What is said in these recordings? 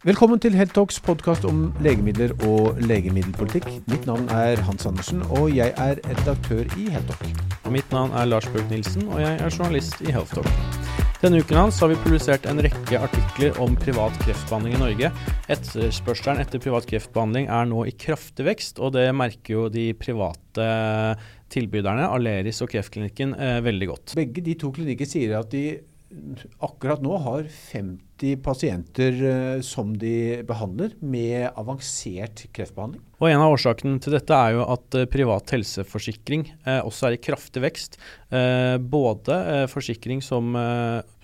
Velkommen til Heltalks podkast om legemidler og legemiddelpolitikk. Mitt navn er Hans Andersen, og jeg er redaktør i Heltalk. Mitt navn er Lars Bøck Nilsen, og jeg er journalist i Healthtalk. Denne uken hans har vi publisert en rekke artikler om privat kreftbehandling i Norge. Etterspørselen etter privat kreftbehandling er nå i kraftig vekst, og det merker jo de private tilbyderne, Aleris og Kreftklinikken, eh, veldig godt. Begge de to klinikker sier at de akkurat nå har 50 pasienter eh, som de behandler med avansert kreftbehandling. Og En av årsakene til dette er jo at eh, privat helseforsikring eh, også er i kraftig vekst. Både forsikring som,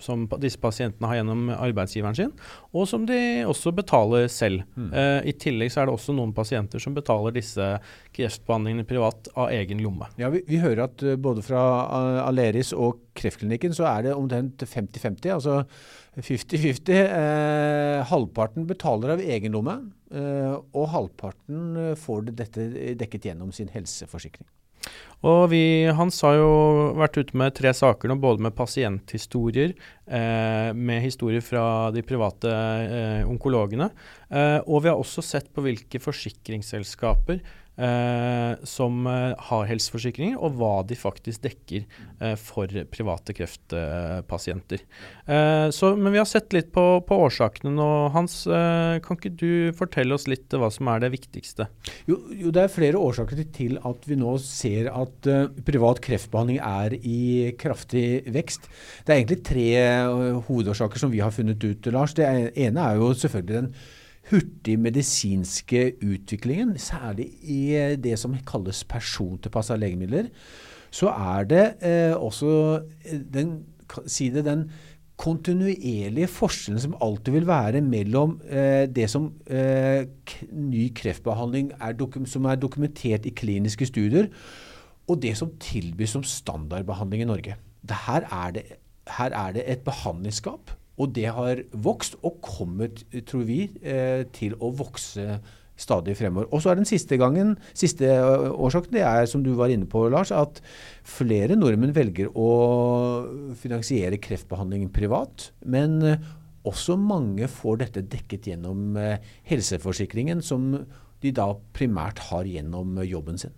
som, disse pasientene har gjennom arbeidsgiveren sin, og som de også betaler selv. Mm. I tillegg så er det også noen pasienter som betaler disse kreftbehandlingene privat av egen lomme. Ja, Vi, vi hører at både fra Aleris og Kreftklinikken så er det omtrent 50-50. altså 50-50. Eh, halvparten betaler av egen lomme, eh, og halvparten eh, får dette dekket gjennom sin helseforsikring. Og vi, Hans har jo vært ute med tre saker nå, både med pasienthistorier, eh, med historier fra de private eh, onkologene, eh, og vi har også sett på hvilke forsikringsselskaper som eh, har helseforsikringer, og hva de faktisk dekker eh, for private kreftpasienter. Eh, så, men vi har sett litt på, på årsakene nå. Hans, eh, kan ikke du fortelle oss litt hva som er det viktigste? Jo, jo det er flere årsaker til at vi nå ser at privat kreftbehandling er i kraftig vekst. Det er egentlig tre hovedårsaker som vi har funnet ut, Lars. Det ene er jo selvfølgelig den hurtig medisinske utviklingen, særlig i det som kalles persontilpassa legemidler, så er det eh, også eh, den, si det, den kontinuerlige forskjellen som alltid vil være mellom eh, det som eh, ny kreftbehandling er som er dokumentert i kliniske studier, og det som tilbys som standardbehandling i Norge. Her er, det, her er det et behandlingsskap og det har vokst, og kommet, tror vi, eh, til å vokse stadig fremover. Og så er den siste gangen, siste eh, årsaken, det er som du var inne på, Lars, at flere nordmenn velger å finansiere kreftbehandling privat. Men eh, også mange får dette dekket gjennom helseforsikringen, som de da primært har gjennom jobben sin.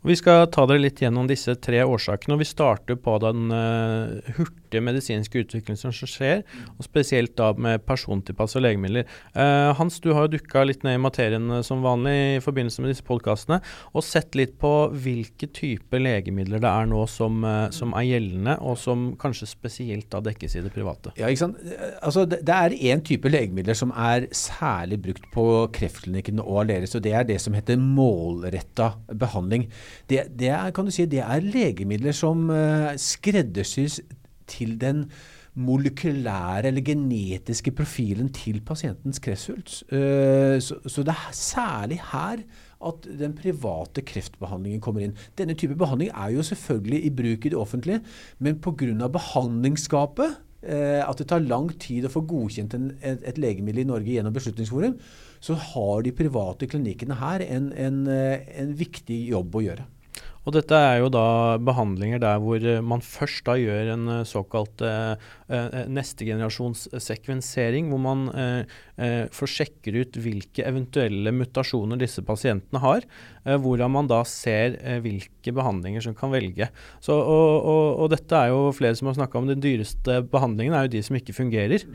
Og vi skal ta dere litt gjennom disse tre årsakene. og Vi starter på den uh, hurtige medisinske utviklingen som skjer, og spesielt da med persontilpassede legemidler. Uh, Hans, du har jo dukka litt ned i materien eh, som vanlig i forbindelse med disse podkastene, og sett litt på hvilke typer legemidler det er nå som, uh, som, er gjeldende, og som kanskje spesielt da dekkes i det private. Ja, ikke sant? Altså, det, det er én type legemidler som er særlig brukt på kreftklinikken og Aleris, og det er det som heter målretta behandling det, det, er, kan du si, det er legemidler som uh, skreddersys til den molekylære eller genetiske profilen til pasientens kreftsvulst. Uh, så, det er særlig her at den private kreftbehandlingen kommer inn. Denne type behandling er jo selvfølgelig i bruk i det offentlige, men pga. behandlingsskapet Eh, at det tar lang tid å få godkjent en, et, et, legemiddel i Norge gjennom Beslutningsforum, så har de private klinikkene her en, en, eh, en viktig jobb å gjøre. Og dette er jo da behandlinger der hvor eh, man først da gjør en eh, såkalt eh, eh, nestegenerasjons sekvensering, hvor man eh, eh, får sjekker ut hvilke eventuelle mutasjoner disse pasientene har. hvordan man da ser hvilke behandlinger som kan velge. Så, og, og, og, dette er jo flere som har snakka om den dyreste behandlingen, er jo de som ikke fungerer.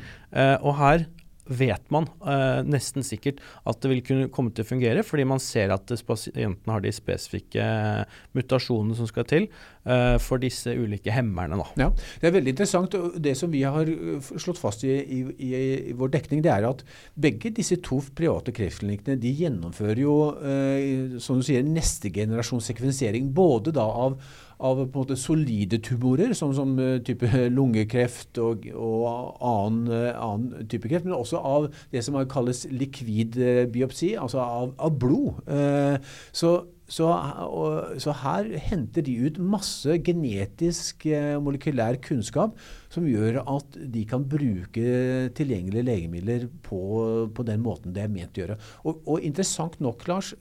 og her vet man eh, nesten sikkert at det vil kunne komme til å fungere, fordi man ser at pasientene har de spesifikke eh, mutasjonene som skal til eh, for disse ulike hemmerne. Da. Ja, Det er veldig interessant. Det som vi har eh, slått fast i, i, i vår dekning, det er at begge disse to private kreftklinikkene de gjennomfører jo eh, som du sier, neste generasjons sekvensering. Både da av av på en måte solide tumorer, som, som eh, type lungekreft og, og annen, eh, annen, type kreft, men også av det som kalles likvid eh, biopsi, altså av, av blod. Så, så, så, her henter de ut masse genetisk molekylær kunnskap som gjør at de kan bruke tilgjengelige legemidler på, på den måten det er ment å gjøre. Og, og interessant nok, Lars.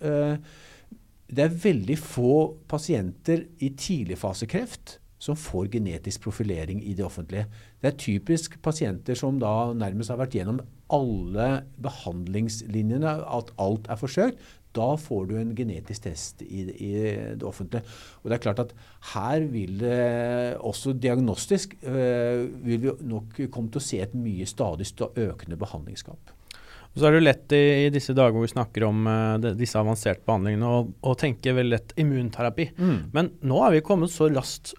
Det er veldig få pasienter i tidligfasekreft som får genetisk profilering i det offentlige. Det er typisk pasienter som da nærmest har vært gjennom alle behandlingslinjene, at alt er forsøkt, da får du en genetisk test i, i, det offentlige. Og det er klart at her vil det også diagnostisk øh, vil vi nok komme til å se et mye stadig økende Så er det lett i, i, disse dager hvor vi snakker om uh, de, disse avanserte behandlingene, å tenke veldig lett immunterapi. Mm. Men nå er vi kommet så raskt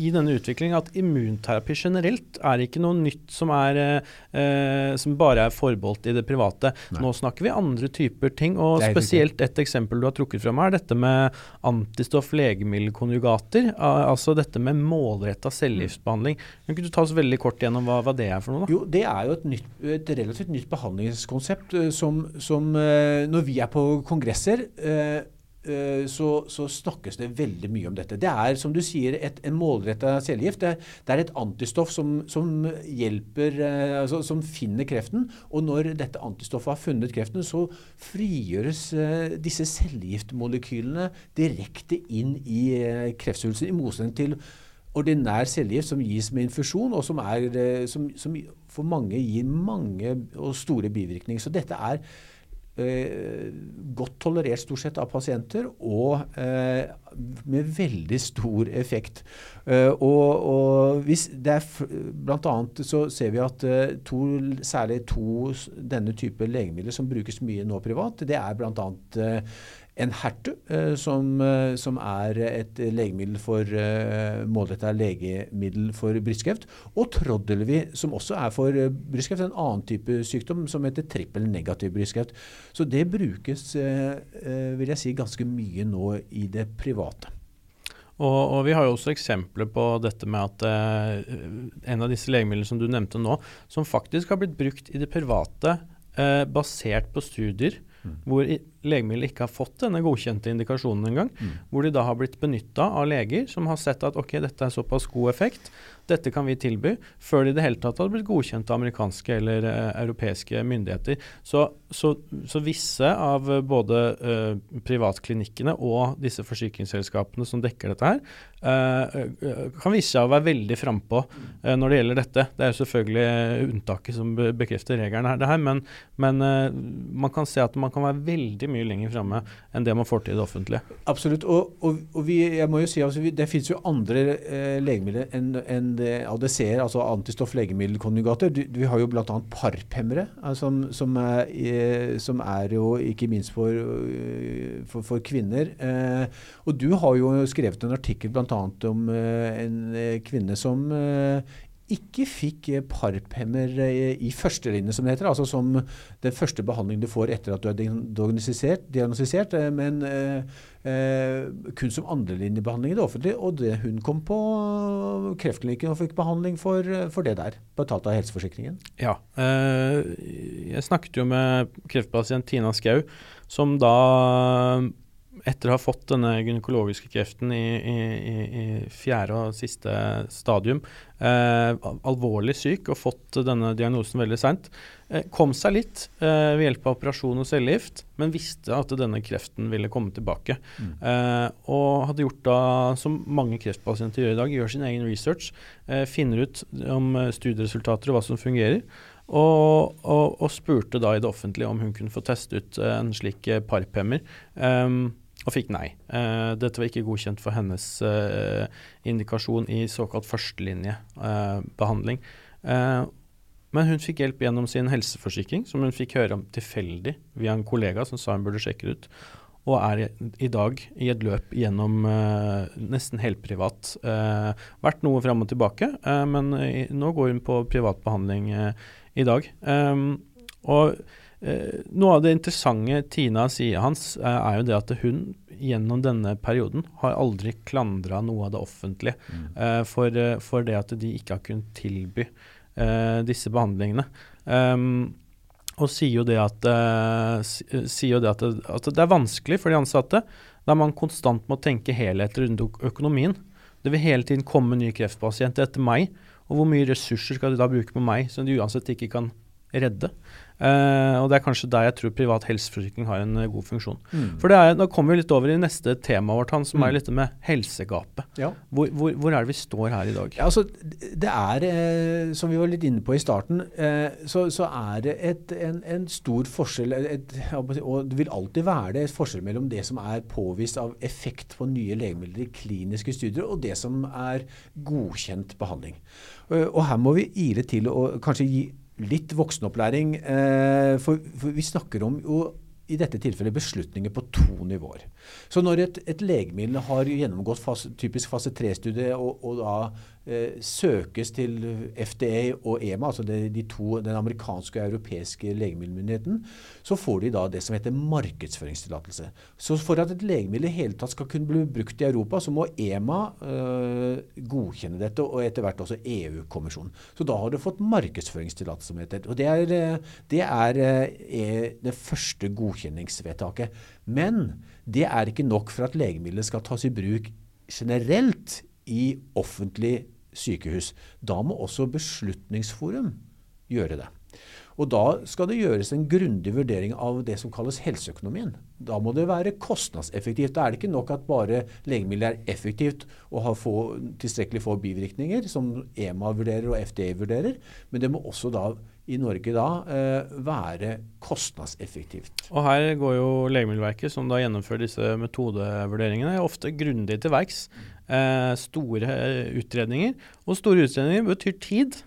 i denne utviklingen at immunterapi generelt er ikke noe nytt som, er, eh, som bare er forbeholdt i det private. Nei. Nå snakker vi andre typer ting, og spesielt et eksempel du har trukket fram er dette med antistoff-legemiddelkonjugater. Altså dette med målretta cellegiftbehandling. Kan ikke du ta oss veldig kort gjennom hva, hva, det er for noe? Da? Jo, Det er jo et, nytt, et relativt nytt behandlingskonsept eh, som, som, eh, når vi er på kongresser eh, Eh, så, så, snakkes det veldig mye om dette. Det er som du sier, et, en målretta cellegift. Det, det, er et antistoff som, som hjelper, eh, altså, som finner kreften. Og når dette antistoffet har funnet kreften, så frigjøres eh, disse cellegiftmolekylene direkte inn i kreftsvulsten, i motsetning til ordinær cellegift som gis med infusjon, og som, er, som, som for mange gir mange og store bivirkninger. Så dette er Eh, godt tolerert stort sett av pasienter, og eh, med veldig stor effekt. Eh, og, og hvis det er blant annet så ser vi at eh, to, særlig to denne type legemidler som brukes mye nå privat, det er bl.a. Eh, en Hertu, eh, som, eh, som, er et legemiddel for uh, målretta legemiddel for brystkreft. Og Troddelvi, som også er for brystkreft, en annen type sykdom som heter trippel negativ brystkreft. Så det brukes vil jeg si, ganske mye nå i det private. Og, og, Vi har jo også eksempler på dette med at eh, en av disse legemidlene som du nevnte nå, som faktisk har blitt brukt i det private eh, basert på studier mm. hvor legemiddelet ikke har fått denne godkjente indikasjonen engang. Mm. Hvor de da har blitt benytta av leger som har sett at ok, dette er såpass god effekt, dette kan vi tilby, før de i det hele tatt hadde blitt godkjent av amerikanske eller uh, europeiske myndigheter. Så, så, så, visse av både uh, privatklinikkene og disse forsikringsselskapene som dekker dette her, uh, kan vise seg å være veldig frampå når det gjelder dette. Det er jo selvfølgelig unntaket som bekrefter regelen her, det her men, men man kan se at man kan være veldig mye lenger framme enn det man får til i det offentlige. Absolutt. Og, og, og vi, jeg må jo si altså, det finnes jo andre eh, legemidler enn en ADC-er, altså antistoff-legemiddelkonjugater. Vi har jo bl.a. parphemmere, altså, som, som, er, eh, som, er, jo ikke minst for, eh, for, for kvinner. Eh, og du har jo skrevet en artikkel bl.a. om eh, en kvinne som ikke fikk parphemmer i førstelinje, som det heter. Altså som den første behandlingen du får etter at du er diagnostisert, diagnostisert men eh, kun som andrelinjebehandling i det offentlige. Og det, hun kom på kreftklinikken og fikk behandling for, for det der, betalt av helseforsikringen. Ja. Eh, jeg snakket jo med kreftpasient Tina Skau, som da etter å ha fått denne gynekologiske kreften i, i, i fjerde og siste stadium, eh, alvorlig syk og fått denne diagnosen veldig seint, eh, kom seg litt eh, ved hjelp av operasjon og cellegift, men visste at denne kreften ville komme tilbake. Mm. Eh, og hadde gjort da, som mange kreftpasienter gjør i dag, gjør sin egen research, eh, finner ut om studieresultater og hva som fungerer. Og, og, og, spurte da i det offentlige om hun kunne få teste ut en slik parphemmer. Um, og fikk nei. Uh, dette var ikke godkjent for hennes uh, indikasjon i såkalt førstelinjebehandling. Uh, men hun fikk hjelp gjennom sin helseforsikring, som hun fikk høre om tilfeldig via en kollega som sa hun burde sjekke det ut. Og er i, i dag i et løp gjennom nesten helprivat. vært noe fram og tilbake, men nå går hun på privatbehandling i dag. Um, og Eh, noe av det interessante Tina sier hans, eh, er jo det at hun gjennom denne perioden har aldri klandra noe av det offentlige mm. eh, for, eh, for, det at de ikke har kunnet tilby eh, disse behandlingene. Um, og sier jo det at, uh, sier jo det, at, det, at det er vanskelig for de ansatte, der man konstant må tenke helhet rundt økonomien. Det vil hele tiden komme nye kreftpasienter etter meg, og hvor mye ressurser skal de da bruke på meg som de uansett ikke kan redde. Uh, og det er kanskje der jeg tror privat helseforsikring har en uh, god funksjon. Mm. For det er, Da kommer vi litt over i neste tema vårt, han, som Mm. er litt med helsegapet. Ja. Hvor, hvor, hvor er det vi står her i dag? Ja, altså, det er, eh, som vi var litt inne på i starten, eh, så, så er det et, en, en stor forskjell et, Og det vil alltid være det et forskjell mellom det som er påvist av effekt på nye legemidler i kliniske studier, og det som er godkjent behandling. Uh, Og her må vi ile til og kanskje gi litt voksenopplæring. eh, For, for vi snakker om jo i dette tilfellet beslutninger på to nivåer. Så når et, et legemiddel har gjennomgått fase, typisk fase 3-studie og, og da søkes til FDA og EMA, altså de, to, den amerikanske og europeiske legemiddelmyndigheten, så får de da det som heter markedsføringstillatelse. Så for at et legemiddel i hele tatt skal kunne bli brukt i Europa, så må EMA øh, godkjenne dette, og etter hvert også EU-kommisjonen. Så da har du fått markedsføringstillatelse, som. Og det er, eh, det er, eh, er det første godkjenningsvedtaket. Men det er ikke nok for at legemiddelet skal tas i bruk generelt i offentlig sykehus. Da må også Beslutningsforum gjøre det. Og da skal det gjøres en grundig vurdering av det som kalles helseøkonomien. Da må det være kostnadseffektivt. Da er det ikke nok at bare legemiddelet er effektivt og har få, tilstrekkelig få bivirkninger, som EMA vurderer og FDA vurderer, men det må også da i Norge da eh, være kostnadseffektivt. Og her går jo Legemiddelverket, som da gjennomfører disse metodevurderingene, ofte grundig til verks. Eh, store eh, utredninger. Og store utredninger betyr tid.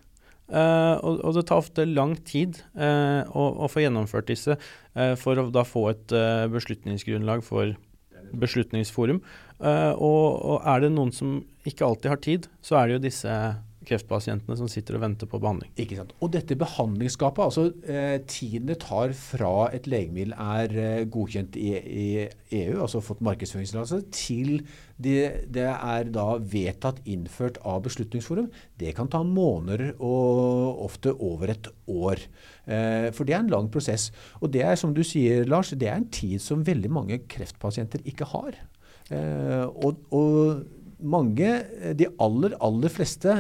Eh, og, og, det tar ofte lang tid eh, å, å, få gjennomført disse eh, for å da få et beslutningsgrunnlag for Beslutningsforum. Og, og, er det noen som ikke alltid har tid, så er det jo disse kreftpasientene som sitter og venter på behandling. Ikke sant. Og dette behandlingsgapet, altså eh, tiden det tar fra et legemiddel er eh, godkjent i, i, EU, altså fått markedsføringstillatelse, til det, det, er da vedtatt innført av Beslutningsforum, det kan ta måneder og ofte over et år. Eh, for det er en lang prosess. Og det er som du sier, Lars, det er en tid som veldig mange kreftpasienter ikke har. Eh, og, og mange, de aller, aller fleste,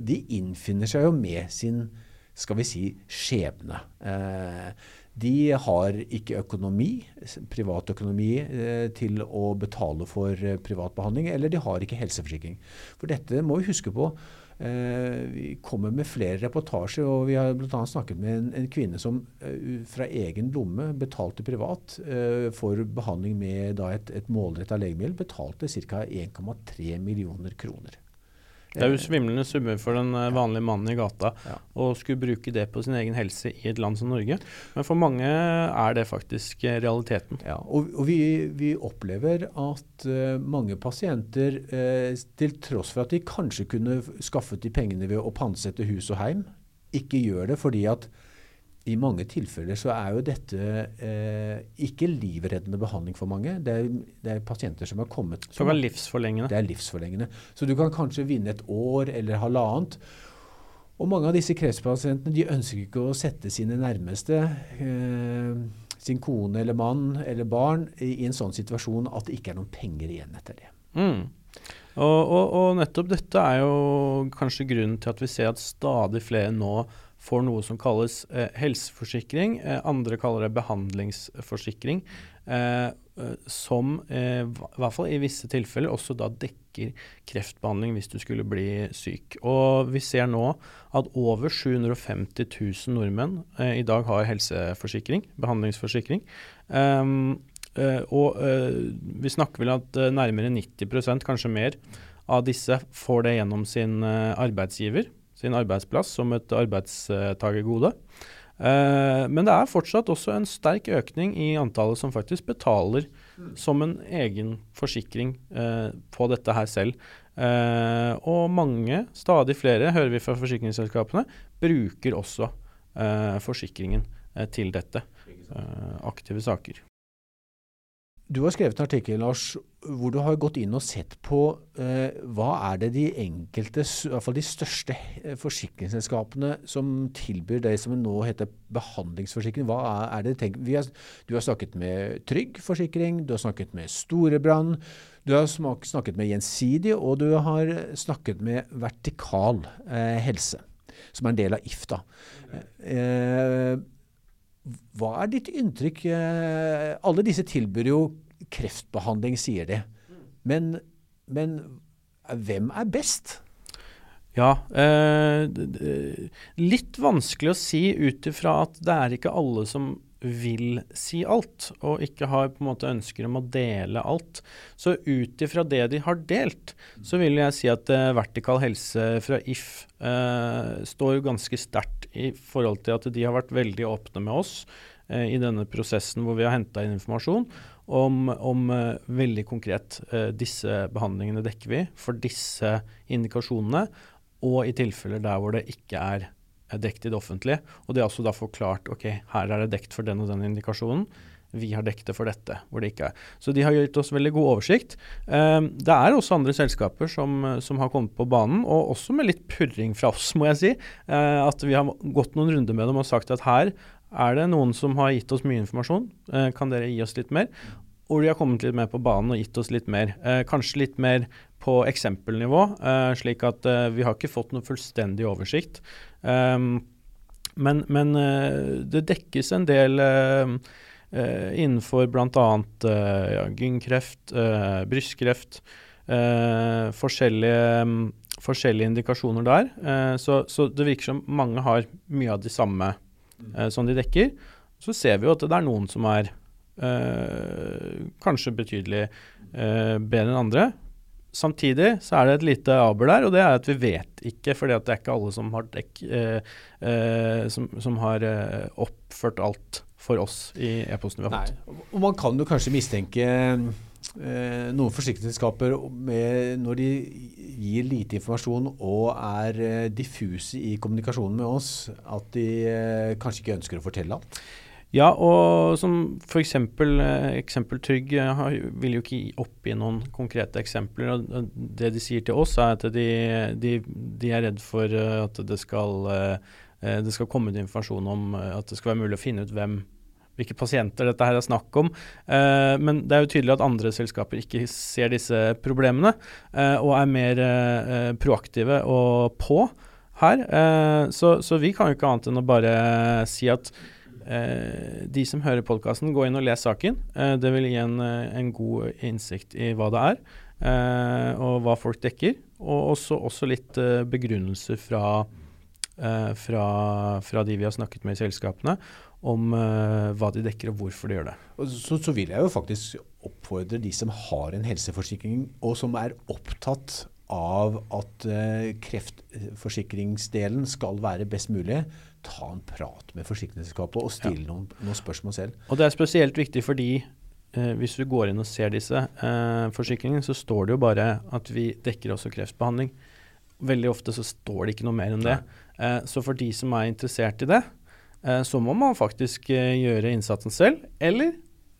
de innfinner seg jo med sin skal vi si, skjebne. De har ikke økonomi, privatøkonomi, til å betale for privat behandling, eller de har ikke helseforsikring. For dette må vi huske på. Vi kommer med flere reportasjer, og vi har bl.a. snakket med en, en, kvinne som fra egen lomme betalte privat for behandling med et, et målretta legemiddel. Betalte ca. 1,3 millioner kroner. Det er jo svimlende summer for den vanlige mannen i gata ja. å skulle bruke det på sin egen helse i et land som Norge. Men for mange er det faktisk realiteten. Ja, og, og vi, vi, opplever at uh, mange pasienter, uh, til tross for at de kanskje kunne skaffet de pengene ved å pantsette hus og heim, ikke gjør det fordi at i mange tilfeller så er jo dette eh, ikke livreddende behandling for mange. Det er, det er pasienter som har kommet Som er livsforlengende. Det er livsforlengende. Så du kan kanskje vinne et år eller halvannet. Og mange av disse kreftpasientene de ønsker ikke å sette sine nærmeste, eh, sin kone eller mann eller barn, i, i en sånn situasjon at det ikke er noen penger igjen etter det. Mm. Og, og, og nettopp dette er jo kanskje grunnen til at vi ser at stadig flere nå får noe som kalles eh, helseforsikring. Eh, andre kaller det behandlingsforsikring. Eh, som i hvert fall i visse tilfeller også da dekker kreftbehandling hvis du skulle bli syk. Og vi ser nå at over 750 000 nordmenn i dag har helseforsikring, behandlingsforsikring. Og vi snakker vel at nærmere 90% kanskje mer, av disse får det gjennom sin arbeidsgiver sin arbeidsplass som et arbeidstakergode. Eh, men det er fortsatt også en sterk økning i antallet som faktisk betaler som en egen forsikring eh, på dette her selv. Eh, og mange, stadig flere, hører vi fra forsikringsselskapene, bruker også forsikringen til dette. aktive saker. Du har skrevet en artikkel Lars, hvor du har gått inn og sett på eh, hva er det de enkelte, i hvert fall de største forsikringsselskapene som tilbyr det som nå heter behandlingsforsikring. Hva er det tenkt? Har, du har snakket med Trygg Forsikring, du har snakket med Storebrand, du har snakket med Gjensidig, og du har snakket med Vertikal eh, helse. som er en del av IFTA. Eh, hva er ditt inntrykk? Eh, alle disse tilbyr jo kreftbehandling, sier de. Men, men hvem er best? Ja, eh, litt vanskelig å si ut ifra at det er ikke alle som vil si alt, og ikke har på en måte ønsker om å dele alt. Så ut ifra det de har delt, så vil jeg si at eh, Vertikal helse fra If eh, står ganske sterkt i forhold til at de har vært veldig åpne med oss eh, i denne prosessen hvor vi har henta inn informasjon om, om uh, veldig konkret uh, disse behandlingene dekker vi for disse indikasjonene, og i tilfeller der hvor det ikke er dekt i det offentlige. Og de har også da forklart ok, her er det dekt for den og den indikasjonen. Vi har dekket det for dette, hvor det ikke er. Så de har gitt oss veldig god oversikt. Um, det er også andre selskaper som, som, har kommet på banen, og også med litt purring fra oss, må jeg si. Uh, at vi har gått noen runder med dem og sagt at her er det noen som har gitt oss mye informasjon. Uh, kan dere gi oss litt mer? Og de har kommet litt mer på banen og gitt oss litt mer. Uh, kanskje litt mer på eksempelnivå, slik at vi har ikke fått noe fullstendig oversikt. Um, men, men det dekkes en del innenfor bl.a. Ja, gyngkreft, brystkreft, forskjellige, forskjellige, indikasjoner der. Så, så, det virker som mange har mye av de samme som de dekker. Så ser vi jo at det er noen som er kanskje betydelig bedre enn andre. Samtidig så er det et lite aber der, og det er at vi vet ikke, for det er ikke alle som har, dekk, eh, eh, som, som har eh, oppført alt for oss i e-posten vi har fått. Nei. Og man kan jo kanskje mistenke eh, noen forsikringsselskaper når de gir lite informasjon og er eh, diffuse i kommunikasjonen med oss, at de eh, kanskje ikke ønsker å fortelle alt? Ja, og som for eksempel, eksempel Trygg eh, vil jo ikke oppgi noen konkrete eksempler. og Det de sier til oss, er at de, de, de er redd for eh, at det skal, det skal komme ut informasjon om at det skal være mulig å finne ut hvem hvilke pasienter dette her er snakk om. Eh, men det er jo tydelig at andre selskaper ikke ser disse problemene, eh, og er mer eh, proaktive og på her. Så, så, vi kan jo ikke annet enn å bare si at de som hører podkasten, gå inn og les saken. Det vil gi en, en, god innsikt i hva det er, og hva folk dekker. Og også, også litt begrunnelser fra, fra, fra, de vi har snakket med i selskapene, om hva de dekker og hvorfor de gjør det. Så, så vil jeg jo faktisk oppfordre de som har en helseforsikring, og som er opptatt av at kreftforsikringsdelen skal være best mulig, ta en prat med forsikringsselskapet og stille ja. noen, noen, spørsmål selv. Og Det er spesielt viktig fordi uh, hvis du går inn og ser disse forsikringene, så står det jo bare at vi dekker også kreftbehandling. Veldig ofte så står det ikke noe mer enn det. Så for de som er interessert i det, så må man faktisk eh, gjøre innsatsen selv. Eller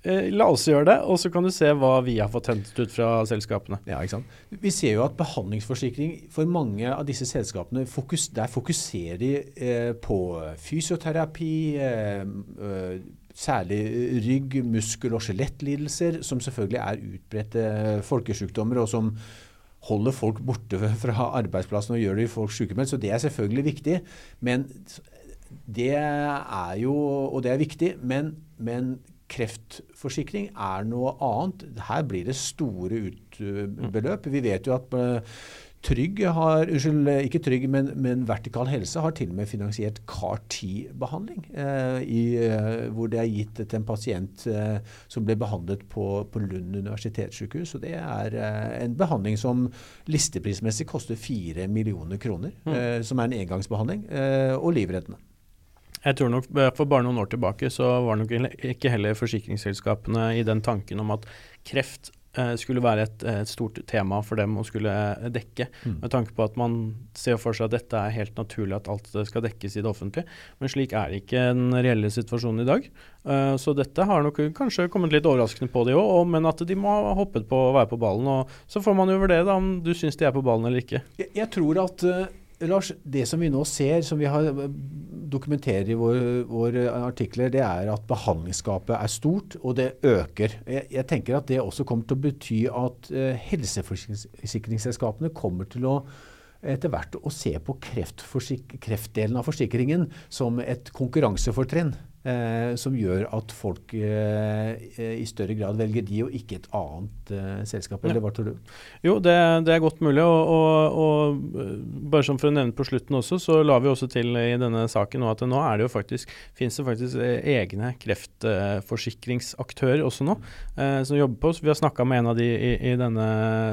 Eh, la oss gjøre det, og så kan du se hva vi har fått hentet ut fra selskapene. Ja, ikke sant? Vi ser jo at behandlingsforsikring for mange av disse selskapene, fokus, der fokuserer de eh, på fysioterapi, eh, eh, særlig rygg-, muskel- og skjelettlidelser, som selvfølgelig er utbredte folkesykdommer, og som holder folk borte fra arbeidsplassen og gjør de folk sykemeldt. Så det er selvfølgelig viktig. Men det er jo, og det er viktig, men, men kreftforsikring er noe annet. Her blir det store utbeløp. Vi vet jo at eh, Trygg har, unnskyld, ikke Trygg, men, men, Vertikal Helse har til og med finansiert CAR-10-behandling. Eh, eh, hvor det er gitt til en pasient eh, som ble behandlet på, på Lund universitetssykehus. Og det er eh, en behandling som listeprismessig koster 4 millioner kroner. Mm. Eh, som er en engangsbehandling, og livreddende. Jeg tror nok eh, For bare noen år tilbake så var nok ikke heller forsikringsselskapene i den tanken om at kreft eh, skulle være et, et, stort tema for dem å skulle eh, dekke. Mm. Med tanke på at man ser for seg at dette er helt naturlig at alt skal dekkes i det offentlige. Men slik er ikke den reelle situasjonen i dag. Uh, så dette har nok kanskje kommet litt overraskende på de òg, men at de må ha hoppet på å være på ballen. og Så får man jo vurdere om du syns de er på ballen eller ikke. Jeg, jeg tror at uh Lars, det som vi nå ser, som vi har eh, dokumenterer i våre, vår artikler, det er at behandlingsgapet er stort, og det øker. Jeg, jeg, tenker at det også kommer til å bety at eh, helseforsikringsselskapene kommer til å etter hvert å se på kreftdelen av forsikringen som et konkurransefortrinn. Eh, som gjør at folk eh, i større grad velger de, og ikke et annet eh, selskap. Eller hva tror du? Jo, det, det er godt mulig. Og, og, og, eh, bare som for å nevne på slutten også, så la vi også til i denne saken nå at nå er det jo faktisk, finnes det faktisk eh, egne kreftforsikringsaktører også nå, eh, som jobber på oss. Vi har snakka med en av de i, i, denne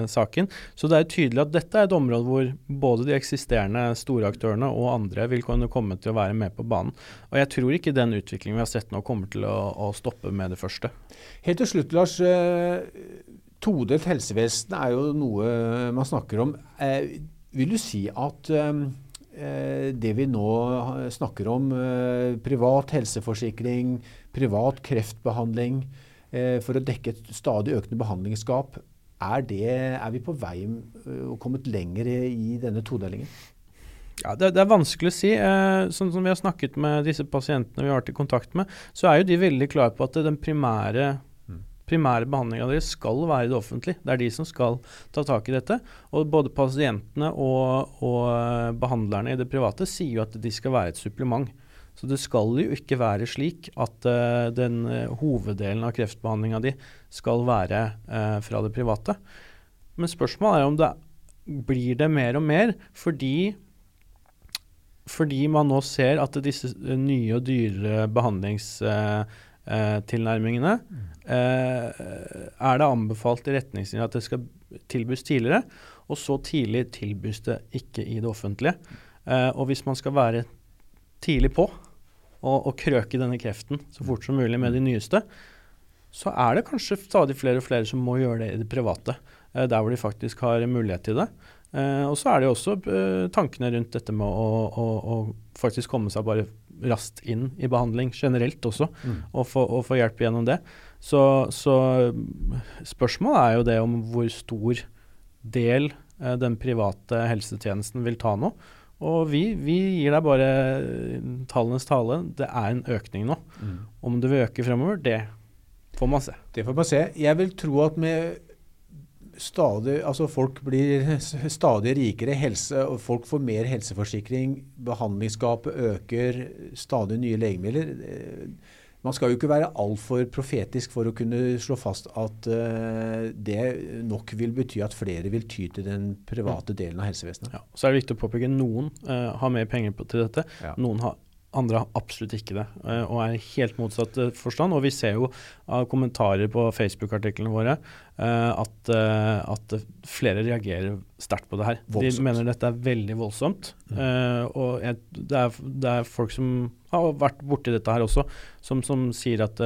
saken. Så det er tydelig at dette er et område hvor både de eksisterende store aktørene og andre vil kunne komme til å være med på banen. Og jeg tror ikke den utviklingen utviklingen vi har sett nå, kommer til å, å stoppe med det første. Helt til slutt, Lars. Eh, todelt helsevesen er jo noe man snakker om. Eh, vil du si at eh, det vi nå snakker om, privat helseforsikring, privat kreftbehandling, for å dekke et stadig økende behandlingsgap, er, det, er vi på vei og kommet lenger i denne todelingen? Ja, det, det, er vanskelig å si. Eh, sånn som vi har snakket med disse pasientene vi har vært i kontakt med, så er jo de veldig klare på at den primære, mm. primære behandlinga deres skal være det offentlige. Det er de som skal ta tak i dette. Og både pasientene og, og eh, behandlerne i det private sier jo at de skal være et supplement. Så det skal jo ikke være slik at uh, den uh, hoveddelen av kreftbehandlinga di skal være uh, fra det private. Men spørsmålet er om det blir det mer og mer fordi fordi man nå ser at disse eh, nye og dyrere behandlingstilnærmingene eh, eh, er det anbefalt i retningslinjer at det skal tilbys tidligere, og så tidlig tilbys det ikke i det offentlige. Og hvis man skal være tidlig på og, og, krøke denne kreften så fort som mulig med de nyeste, så er det kanskje stadig flere og flere som må gjøre det i det private, der hvor de faktisk har mulighet til det. Eh, og så er det jo også eh, tankene rundt dette med å, å, å, faktisk komme seg bare raskt inn i behandling generelt også, mm. og, få, og, få, hjelp gjennom det. Så, så, spørsmålet er jo det om hvor stor del eh, den private helsetjenesten vil ta nå. Og vi, vi, gir deg bare tallenes tale. Det er en økning nå. Mm. Om det vil øke fremover, det får man se. Det får man se. Jeg vil tro at med stadig, altså folk blir stadig rikere, helse, og folk får mer helseforsikring, behandlingsgapet øker, stadig nye legemidler. Eh, man skal jo ikke være altfor profetisk for å kunne slå fast at uh, det nok vil bety at flere vil ty til den private delen av helsevesenet. Ja, så er det viktig å påpeke noen uh, har mer penger på, til dette. Ja. Noen har andre har absolutt ikke det, eh, og er helt motsatt eh, forstand. Og vi ser jo av kommentarer på Facebook-artiklene våre eh, at, at, flere reagerer sterkt på det her. Voldsomt. De mener dette er veldig voldsomt. Mm. Og jeg, det, er, det, er, folk som har vært borti dette her også, som, som sier at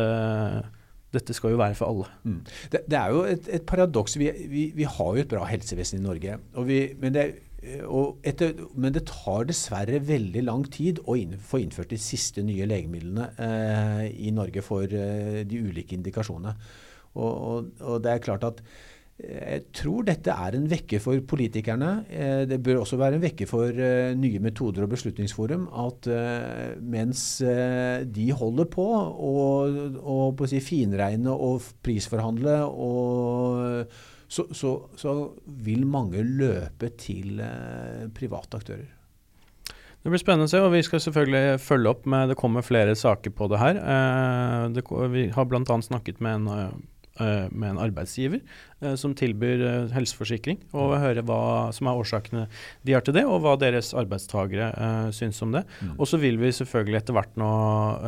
dette skal jo være for alle. Mm. Det, det, er jo et, et paradoks. Vi, vi, vi, har jo et bra helsevesen i Norge. Vi, men det er etter, men det tar dessverre veldig lang tid å inn, få innført de siste nye legemidlene eh, i Norge for eh, de ulike indikasjonene. Og, og, og, det er klart at eh, jeg tror dette er en vekker for politikerne. Eh, det bør også være en vekker for eh, nye metoder og Beslutningsforum. At mens de holder på å si, finregne og prisforhandle og så, så, så vil mange løpe til eh, private aktører. Det blir spennende å se, og vi skal selvfølgelig følge opp med Det kommer flere saker på det her. Eh, det, vi har bl.a. snakket med en, eh, med en arbeidsgiver som tilbyr helseforsikring, og høre hva som er årsakene de har til det, og hva deres arbeidstagere syns om det. Mm. Og så vil vi selvfølgelig etter hvert nå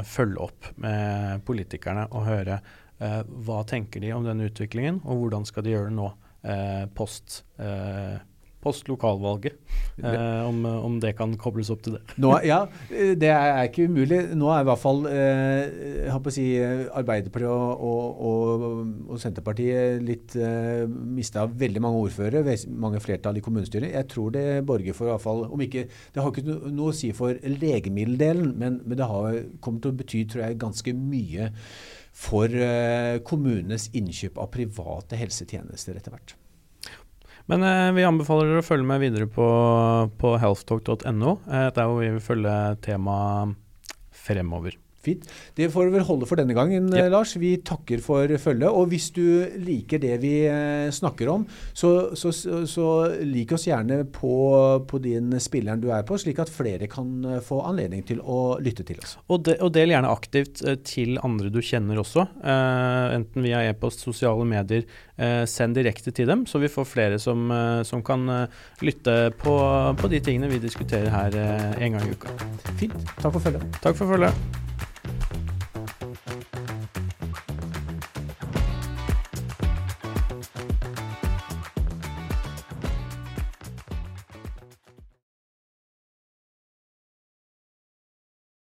følge opp med politikerne og høre Eh, hva tenker de om denne utviklingen, og hvordan skal de gjøre det nå eh, post, eh, post lokalvalget? Om, om, det kan kobles opp til det. Nå, ja, det er ikke umulig. Nå er i hvert fall eh, si, Arbeiderpartiet og, og, og, og, Senterpartiet litt eh, mista veldig mange ordførere, mange flertall i kommunestyret. Jeg tror det borger for i hvert fall om ikke, Det har ikke noe å si for legemiddeldelen, men, men det har, kommer til å bety tror jeg, ganske mye for eh, kommunenes innkjøp av private helsetjenester etter hvert. Men eh, vi anbefaler dere å følge med videre på, på healthtalk.no, eh, der hvor vi vil følge temaet fremover. Fint. Det får vel holde for denne gangen, Ja. Lars. Vi takker for følget. Og hvis du liker det vi eh, snakker om, så, så, så, lik oss gjerne på, på din spilleren du er på, slik at flere kan eh, få anledning til å lytte til oss. Og, de, og del gjerne aktivt eh, til andre du kjenner også. uh, enten via e-post, sosiale medier. Uh, send direkte til dem, så vi får flere som, uh, som kan lytte på, på de tingene vi diskuterer her en gang i uka. Fint. Takk for følget. Takk for følget.